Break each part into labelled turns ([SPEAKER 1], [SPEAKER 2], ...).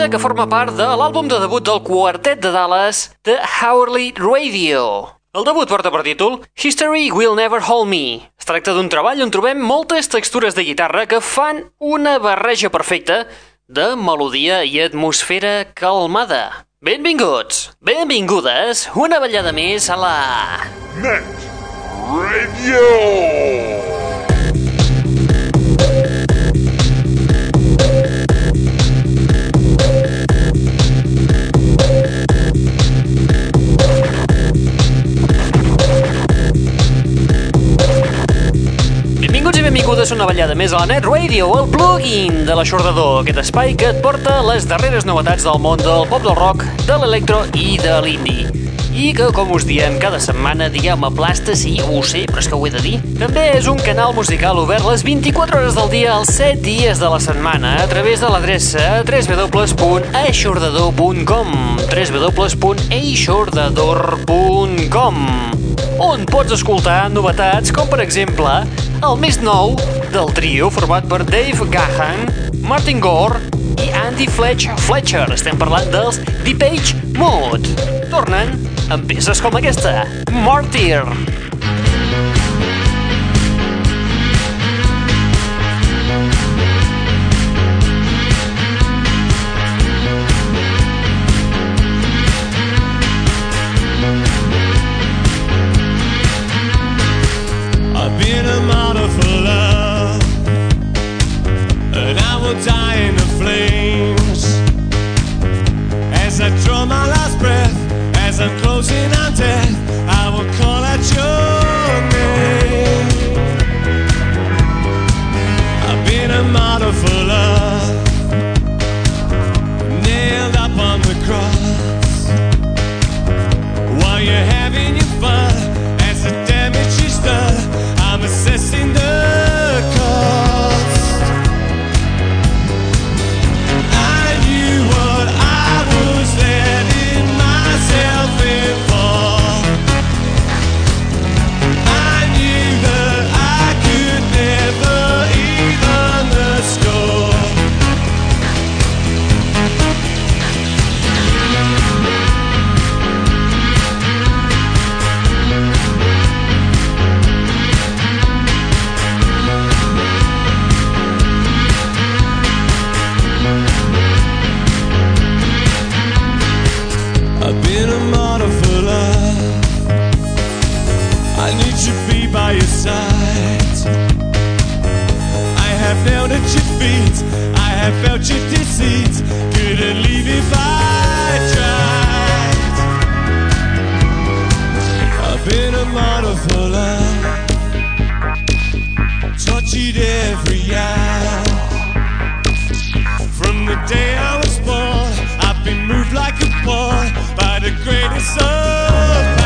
[SPEAKER 1] peça que forma part de l'àlbum de debut del quartet de Dallas, The Hourly Radio. El debut porta per títol History Will Never Hold Me. Es tracta d'un treball on trobem moltes textures de guitarra que fan una barreja perfecta de melodia i atmosfera calmada. Benvinguts, benvingudes, una ballada més a la...
[SPEAKER 2] Net Radio!
[SPEAKER 1] Benvinguts i benvingudes a una ballada més a la Net Radio, el plugin de l'aixordador, aquest espai que et porta les darreres novetats del món del pop del rock, de l'electro i de l'indie. I que, com us diem cada setmana, digueu-me plasta, sí, ho sé, però és que ho he de dir. També és un canal musical obert les 24 hores del dia, els 7 dies de la setmana, a través de l'adreça www.eixordador.com www.eixordador.com on pots escoltar novetats com, per exemple, el més nou del trio format per Dave Gahan, Martin Gore i Andy Fletch Fletcher. Estem parlant dels Deep Age Mode. Tornen amb peces com aquesta, Martyr.
[SPEAKER 3] Tortured every hour. From the day I was born, I've been moved like a pawn by the greatest of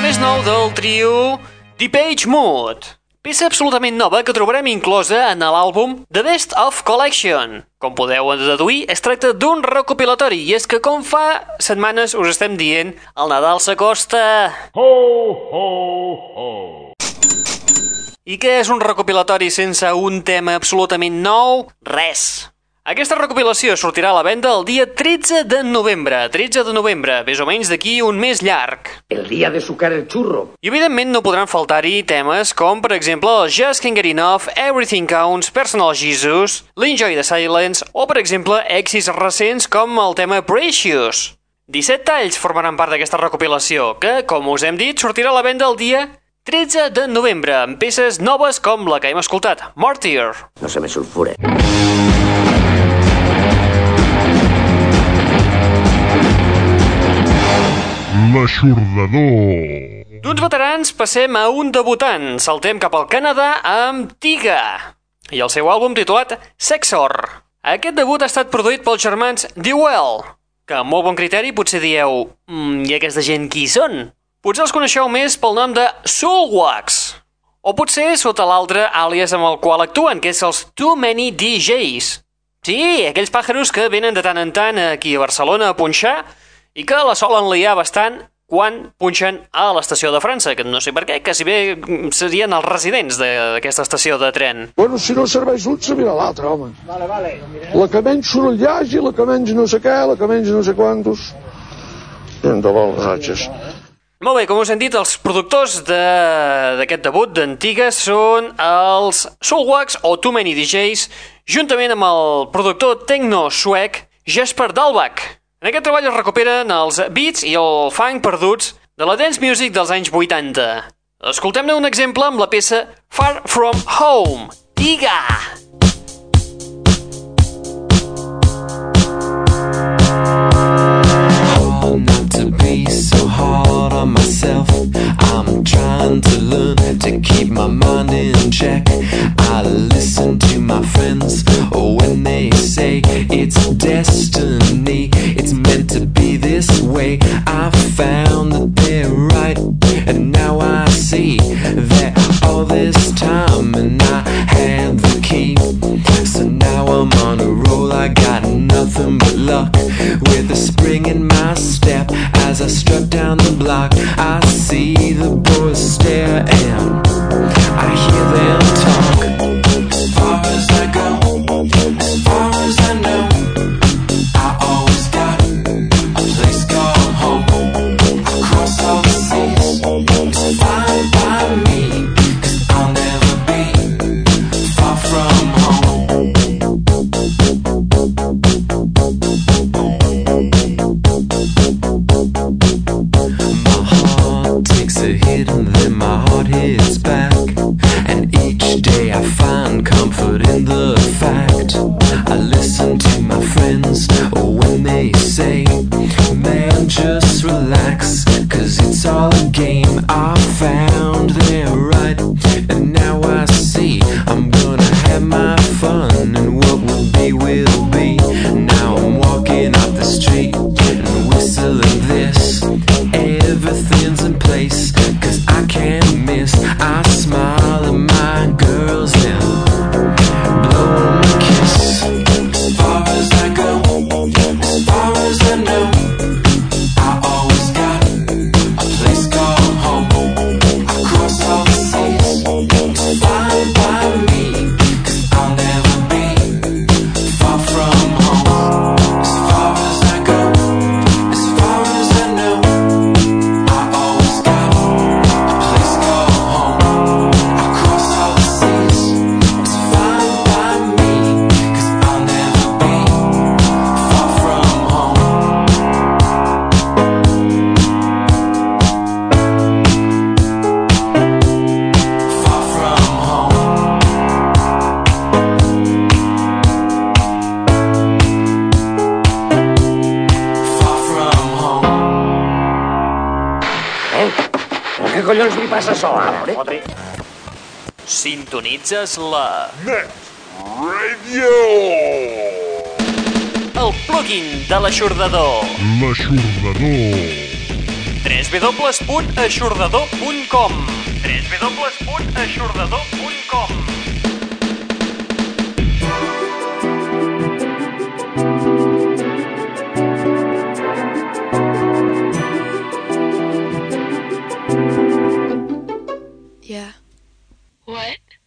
[SPEAKER 1] el més nou del trio The Page Mood. Peça absolutament nova que trobarem inclosa en l'àlbum The Best of Collection. Com podeu deduir, es tracta d'un recopilatori i és que com fa setmanes us estem dient, el Nadal s'acosta.
[SPEAKER 2] Ho, ho, ho.
[SPEAKER 1] I què és un recopilatori sense un tema absolutament nou? Res. Aquesta recopilació sortirà a la venda el dia 13 de novembre. 13 de novembre, més o menys d'aquí un mes llarg.
[SPEAKER 4] El día de sucar el churro.
[SPEAKER 1] I evidentment no podran faltar-hi temes com, per exemple, el Just Can't Get Enough, Everything Counts, Personal Jesus, l'Enjoy the Silence o, per exemple, èxits recents com el tema Precious. 17 talls formaran part d'aquesta recopilació, que, com us hem dit, sortirà a la venda el dia 13 de novembre, amb peces noves com la que hem escoltat, Martyr.
[SPEAKER 4] No se me sulfure.
[SPEAKER 2] L'aixordador.
[SPEAKER 1] D'uns veterans passem a un debutant. Saltem cap al Canadà amb Tiga i el seu àlbum titulat Sexor. Aquest debut ha estat produït pels germans Dewell, que amb molt bon criteri potser dieu mm, i aquesta gent qui són? Potser els coneixeu més pel nom de Soulwax. O potser sota l'altre àlies amb el qual actuen, que és els Too Many DJs. Sí, aquells pàjaros que venen de tant en tant aquí a Barcelona a punxar i que la solen liar bastant quan punxen a l'estació de França, que no sé per què, que si bé serien els residents de- d'aquesta estació de tren.
[SPEAKER 5] Bueno, si no serveix un, se mira l'altre, home. Vale, vale. La que menys soroll hi hagi, la que menys no sé què, la que menys no sé quantos. Gent de vols, ratxes.
[SPEAKER 1] Molt bé, com us hem dit, els productors de- d'aquest debut d'Antigues són els Soulwax o Too Many DJs, juntament amb el productor tecno suec Jesper Dalbach. En aquest treball es recuperen els beats i el funk perduts de la dance music dels anys 80. Escoltem-ne un exemple amb la peça Far From Home. Tiga!
[SPEAKER 6] hard not to be so hard on myself. Trying to learn to keep my mind in check. I listen to my friends Oh, when they say it's destiny, it's meant to be this way. I found that they're right, and now I see that all this time, and I had the key. So now I'm on a roll, I got nothing but luck. With a spring in my I strut down the block, I see the boys stare and the fact I listen. to
[SPEAKER 4] passa sola. Fotri.
[SPEAKER 1] Sintonitzes la...
[SPEAKER 2] Net Radio!
[SPEAKER 1] El plugin de l'aixordador.
[SPEAKER 2] L'aixordador.
[SPEAKER 1] www.aixordador.com www.aixordador.com
[SPEAKER 7] What?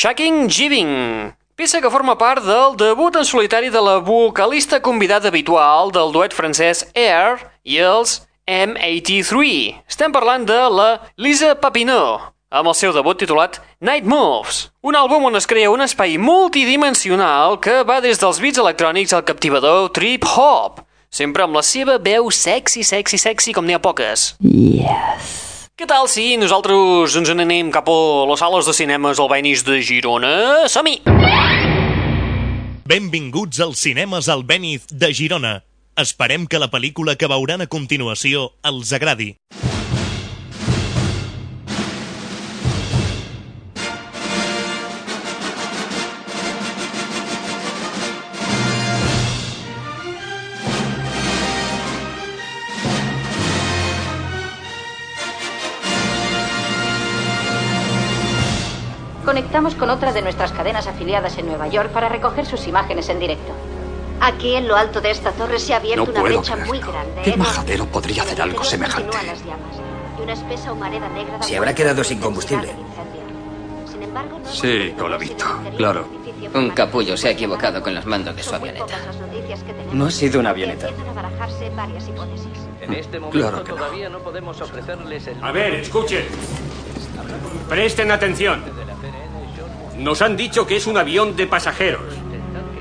[SPEAKER 1] Shaking Giving, peça que forma part del debut en solitari de la vocalista convidada habitual del duet francès Air i els M83. Estem parlant de la Lisa Papineau, amb el seu debut titulat Night Moves, un àlbum on es crea un espai multidimensional que va des dels beats electrònics al captivador trip-hop, sempre amb la seva veu sexy, sexy, sexy com n'hi ha poques.
[SPEAKER 8] Yes.
[SPEAKER 1] Què tal si nosaltres ens n'anem cap a les sales de cinemes Albenis de Girona? Som-hi!
[SPEAKER 9] Benvinguts als cinemes Albéniz de Girona. Esperem que la pel·lícula que veuran a continuació els agradi.
[SPEAKER 10] Conectamos con otra de nuestras cadenas afiliadas en Nueva York para recoger sus imágenes en directo. Aquí en lo alto de esta torre se ha abierto
[SPEAKER 11] No
[SPEAKER 10] una
[SPEAKER 11] puedo
[SPEAKER 10] brecha muy
[SPEAKER 11] creerlo.
[SPEAKER 10] grande.
[SPEAKER 11] ¿Qué majadero podría hacer algo semejante?
[SPEAKER 10] las llamas, y una espesa humareda negra
[SPEAKER 12] Se habrá quedado sin combustible.
[SPEAKER 10] Sin embargo, no
[SPEAKER 11] Sí, Colavito, claro.
[SPEAKER 12] Un capullo se ha equivocado con los mandos de su
[SPEAKER 10] muy
[SPEAKER 12] avioneta.
[SPEAKER 11] No ha sido una avioneta.
[SPEAKER 10] hipótesis.
[SPEAKER 13] En este momento
[SPEAKER 11] Claro que no.
[SPEAKER 13] todavía no. podemos ofrecerles el...
[SPEAKER 14] A ver, escuchen. Presten atención. Nos han dicho que es un avión de pasajeros.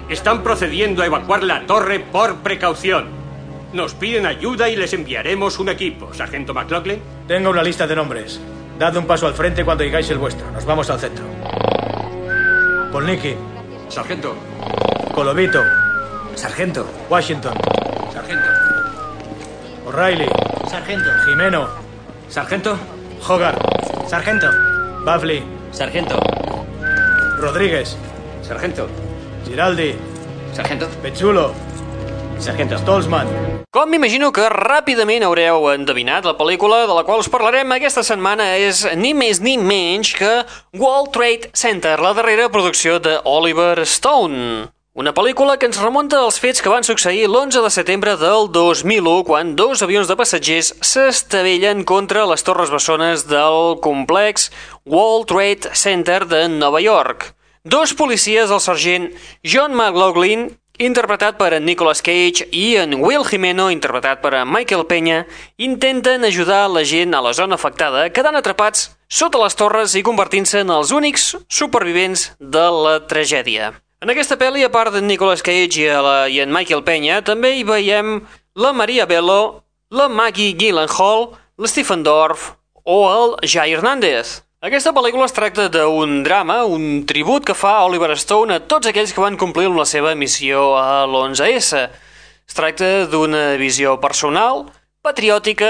[SPEAKER 14] Están procediendo a evacuar la torre por precaución. Nos piden ayuda y les enviaremos un equipo. Sargento McLaughlin.
[SPEAKER 15] Tengo una lista de nombres. Dad un paso al frente cuando digáis el vuestro. Nos vamos al centro. Polniki,
[SPEAKER 14] Sargento.
[SPEAKER 15] Colovito,
[SPEAKER 12] Sargento.
[SPEAKER 15] Washington,
[SPEAKER 14] Sargento.
[SPEAKER 15] O'Reilly,
[SPEAKER 13] Sargento.
[SPEAKER 15] Jimeno,
[SPEAKER 14] Sargento.
[SPEAKER 15] Hogarth, Sargento, Bafley,
[SPEAKER 13] Sargento.
[SPEAKER 15] Rodríguez,
[SPEAKER 14] Sargento.
[SPEAKER 15] Giraldi,
[SPEAKER 12] Sargento.
[SPEAKER 15] Pechulo,
[SPEAKER 14] Sargento.
[SPEAKER 15] Stolzman.
[SPEAKER 1] Com m'imagino que ràpidament haureu endevinat, la pel·lícula de la qual us parlarem aquesta setmana és ni més ni menys que World Trade Center, la darrera producció de Oliver Stone. Una pel·lícula que ens remunta als fets que van succeir l'11 de setembre del 2001, quan dos avions de passatgers s'estavellen contra les torres bessones del complex World Trade Center de Nova York. Dos policies, el sergent John McLaughlin, interpretat per en Nicolas Cage, i en Will Jimeno, interpretat per en Michael Peña, intenten ajudar la gent a la zona afectada, quedant atrapats sota les torres i convertint-se en els únics supervivents de la tragèdia. En aquesta pel·li, a part d'en Nicolas Cage i, la, i en Michael Peña, també hi veiem la Maria Bello, la Maggie Gyllenhaal, l'Stephen Dorff o el Jai Hernández. Aquesta pel·lícula es tracta d'un drama, un tribut que fa Oliver Stone a tots aquells que van complir la seva missió a l'11S. Es tracta d'una visió personal, patriòtica,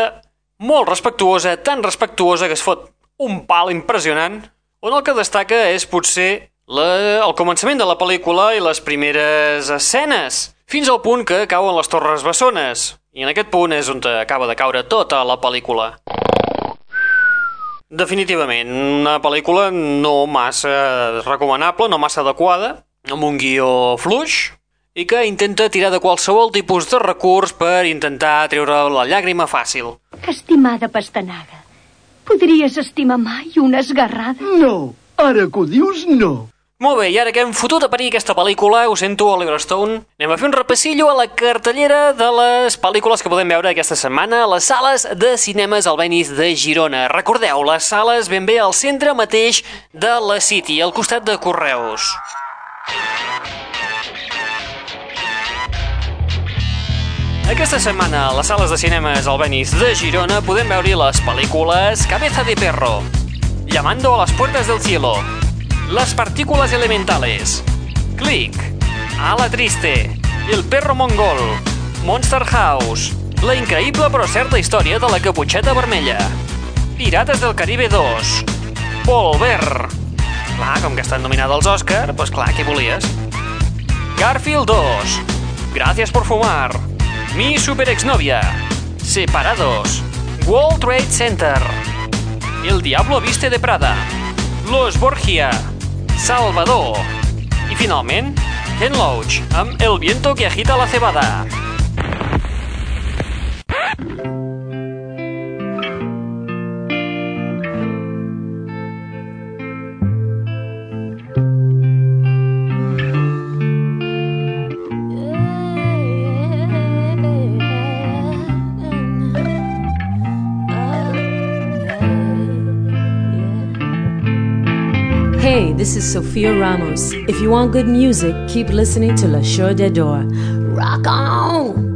[SPEAKER 1] molt respectuosa, tan respectuosa que es fot un pal impressionant, on el que destaca és potser la, el començament de la pel·lícula i les primeres escenes, fins al punt que cauen les torres bessones. I en aquest punt és on acaba de caure tota la pel·lícula. Definitivament, una pel·lícula no massa recomanable, no massa adequada, amb un guió fluix, i que intenta tirar de qualsevol tipus de recurs per intentar treure la llàgrima fàcil.
[SPEAKER 16] Estimada pastanaga, podries estimar mai una esgarrada?
[SPEAKER 17] No, ara que ho dius, no.
[SPEAKER 1] Molt bé, i ara que hem fotut a parir aquesta pel·lícula, ho sento, Oliver Stone, anem a fer un repassillo a la cartellera de les pel·lícules que podem veure aquesta setmana a les sales de cinemes Albenis de Girona. Recordeu, les sales ben bé al centre mateix de la City, al costat de Correus. Aquesta setmana a les sales de cinemes Albenis de Girona podem veure les pel·lícules Cabeza de Perro, Llamando a las puertas del cielo, Las partículas elementales, Click, Ala Triste, El perro mongol, Monster House, La increïble però certa història de la caputxeta vermella, Pirates del Caribe 2, Volver, clar, com que estan nominada als Òscar, doncs clar, què volies? Garfield 2, Gracias por fumar, Mi super exnovia, Separados, World Trade Center, El Diablo Viste de Prada, Los Borgia, Salvador i finalment Ken Loach amb El viento que agita la cebada.
[SPEAKER 8] Is Sofia Ramos. If you want good music, keep listening to La Chore d'Ador. Rock on!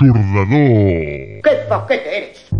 [SPEAKER 2] L'aixordador.
[SPEAKER 4] ¡Qué paquete eres!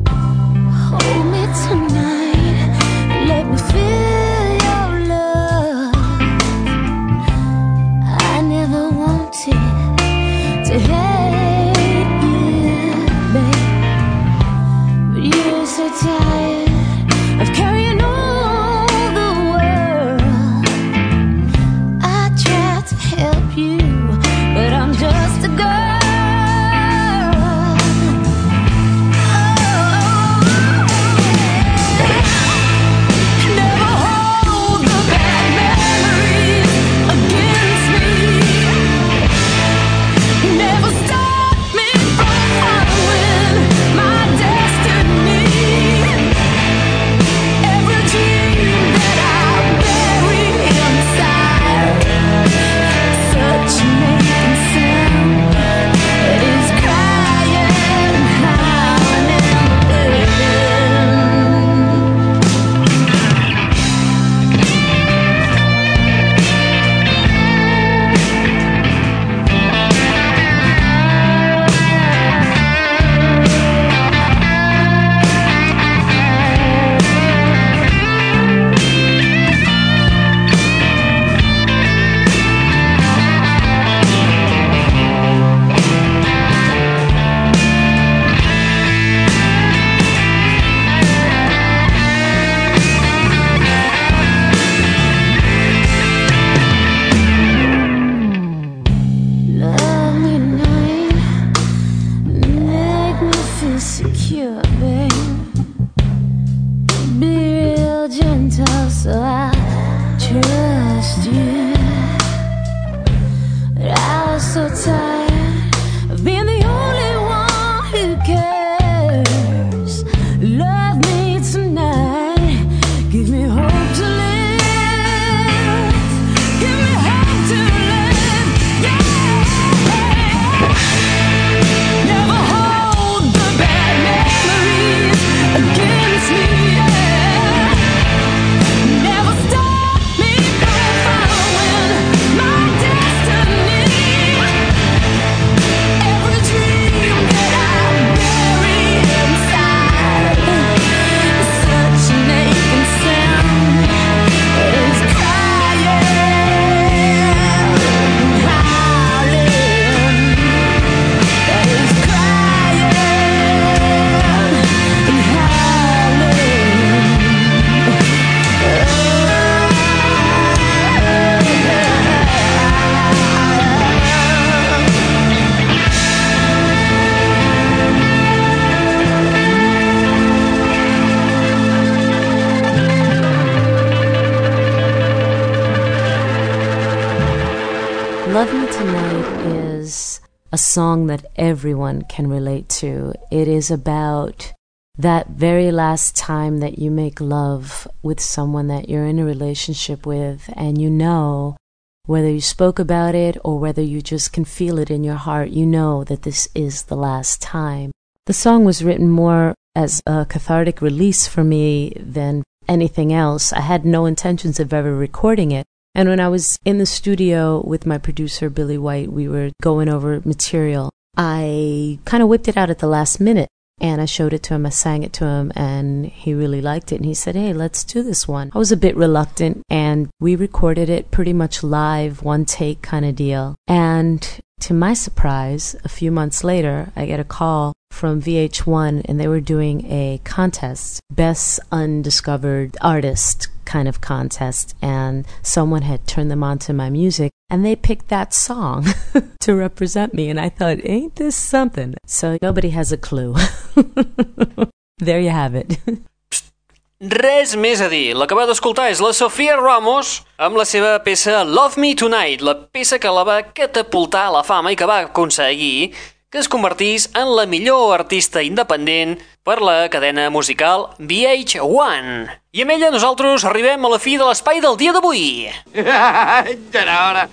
[SPEAKER 8] Song that everyone can relate to. It is about that very last time that you make love with someone that you're in a relationship with, and you know, whether you spoke about it or whether you just can feel it in your heart, you know that this is the last time. The song was written more as a cathartic release for me than anything else. I had no intentions of ever recording it. And when I was in the studio with my producer, Billy White, we were going over material. I kind of whipped it out at the last minute and I showed it to him. I sang it to him and he really liked it. And he said, Hey, let's do this one. I was a bit reluctant and we recorded it pretty much live, one take kind of deal. And to my surprise, a few months later, I get a call from VH1 and they were doing a contest, Best Undiscovered Artist kind of contest. And someone had turned them on to my music and they picked that song to represent me. And I thought, ain't this something? So nobody has a clue. There you have it.
[SPEAKER 1] Res més a dir. La que va d'escoltar és la Sofia Ramos amb la seva peça Love Me Tonight, la peça que la va catapultar a la fama i que va aconseguir que es convertís en la millor artista independent per la cadena musical VH1. I amb ella nosaltres arribem a la fi de l'espai del dia d'avui.
[SPEAKER 4] Ja era hora.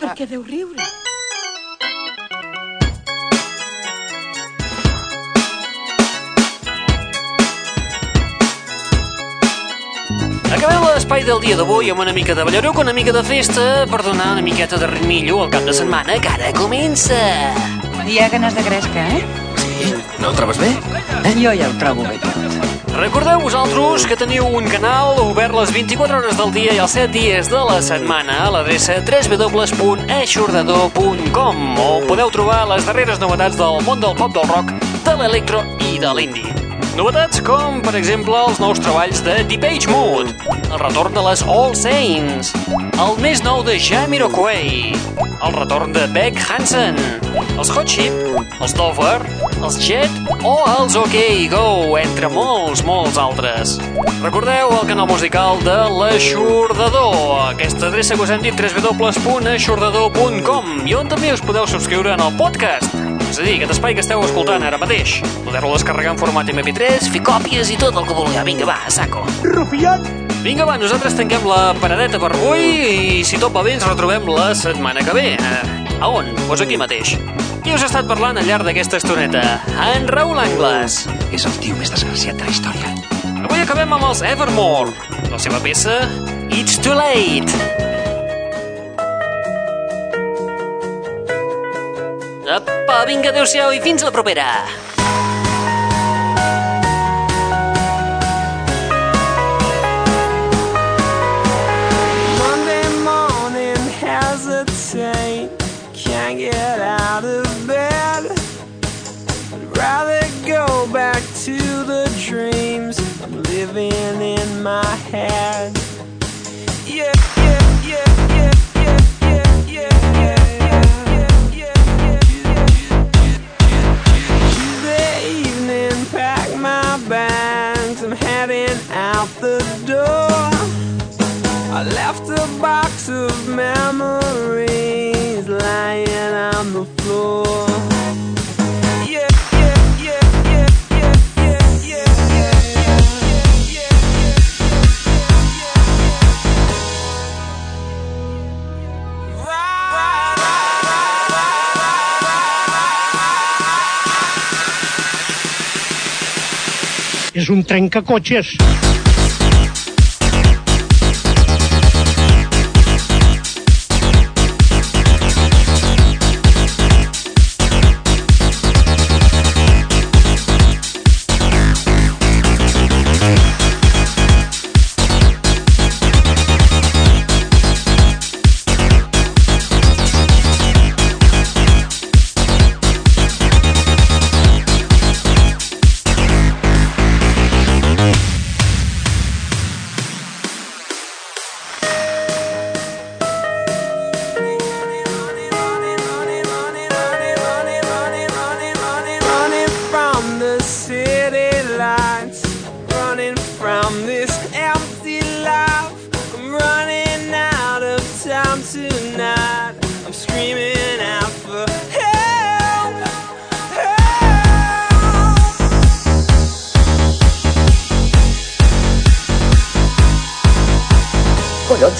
[SPEAKER 11] Per què deu riure?
[SPEAKER 1] Acabem l'espai del dia d'avui amb una mica de ballaró, una mica de festa, per donar una miqueta de ritmillo al cap de setmana que ara comença.
[SPEAKER 18] Hi ha ganes de gresca, eh?
[SPEAKER 12] Sí? No ho trobes bé?
[SPEAKER 18] Eh? Jo ja ho trobo bé tot.
[SPEAKER 1] Recordeu vosaltres que teniu un canal obert les 24 hores del dia i els 7 dies de la setmana a l'adreça www.eixordador.com on podeu trobar les darreres novetats del món del pop del rock, de l'electro i de l'indie. Novetats com, per exemple, els nous treballs de Deep Mood, el retorn de les All Saints, el més nou de Jamiroquai, el retorn de Beck Hansen, els Hot Chip, els Dover, els Jet o els OK Go, entre molts, molts altres. Recordeu el canal musical de l'Aixordador, aquesta adreça que us hem dit www.aixordador.com i on també us podeu subscriure en el podcast. És a dir, aquest espai que esteu escoltant ara mateix. Podeu-lo descarregar en format MP3, fer còpies i tot el que vulgueu. Vinga, va, a saco.
[SPEAKER 17] Rufián!
[SPEAKER 1] Vinga, va, nosaltres tanquem la paradeta per avui i si tot va bé ens retrobem la setmana que ve. Eh, a on? Doncs aquí mateix. Qui us ha estat parlant al llarg d'aquesta estoneta? En Raül Angles.
[SPEAKER 12] És el tio més desgraciat de la història.
[SPEAKER 1] Avui acabem amb els Evermore. La seva peça, It's Too Late. Apa, vinga, adeu-siau i fins la propera.
[SPEAKER 17] És un trencacotxes.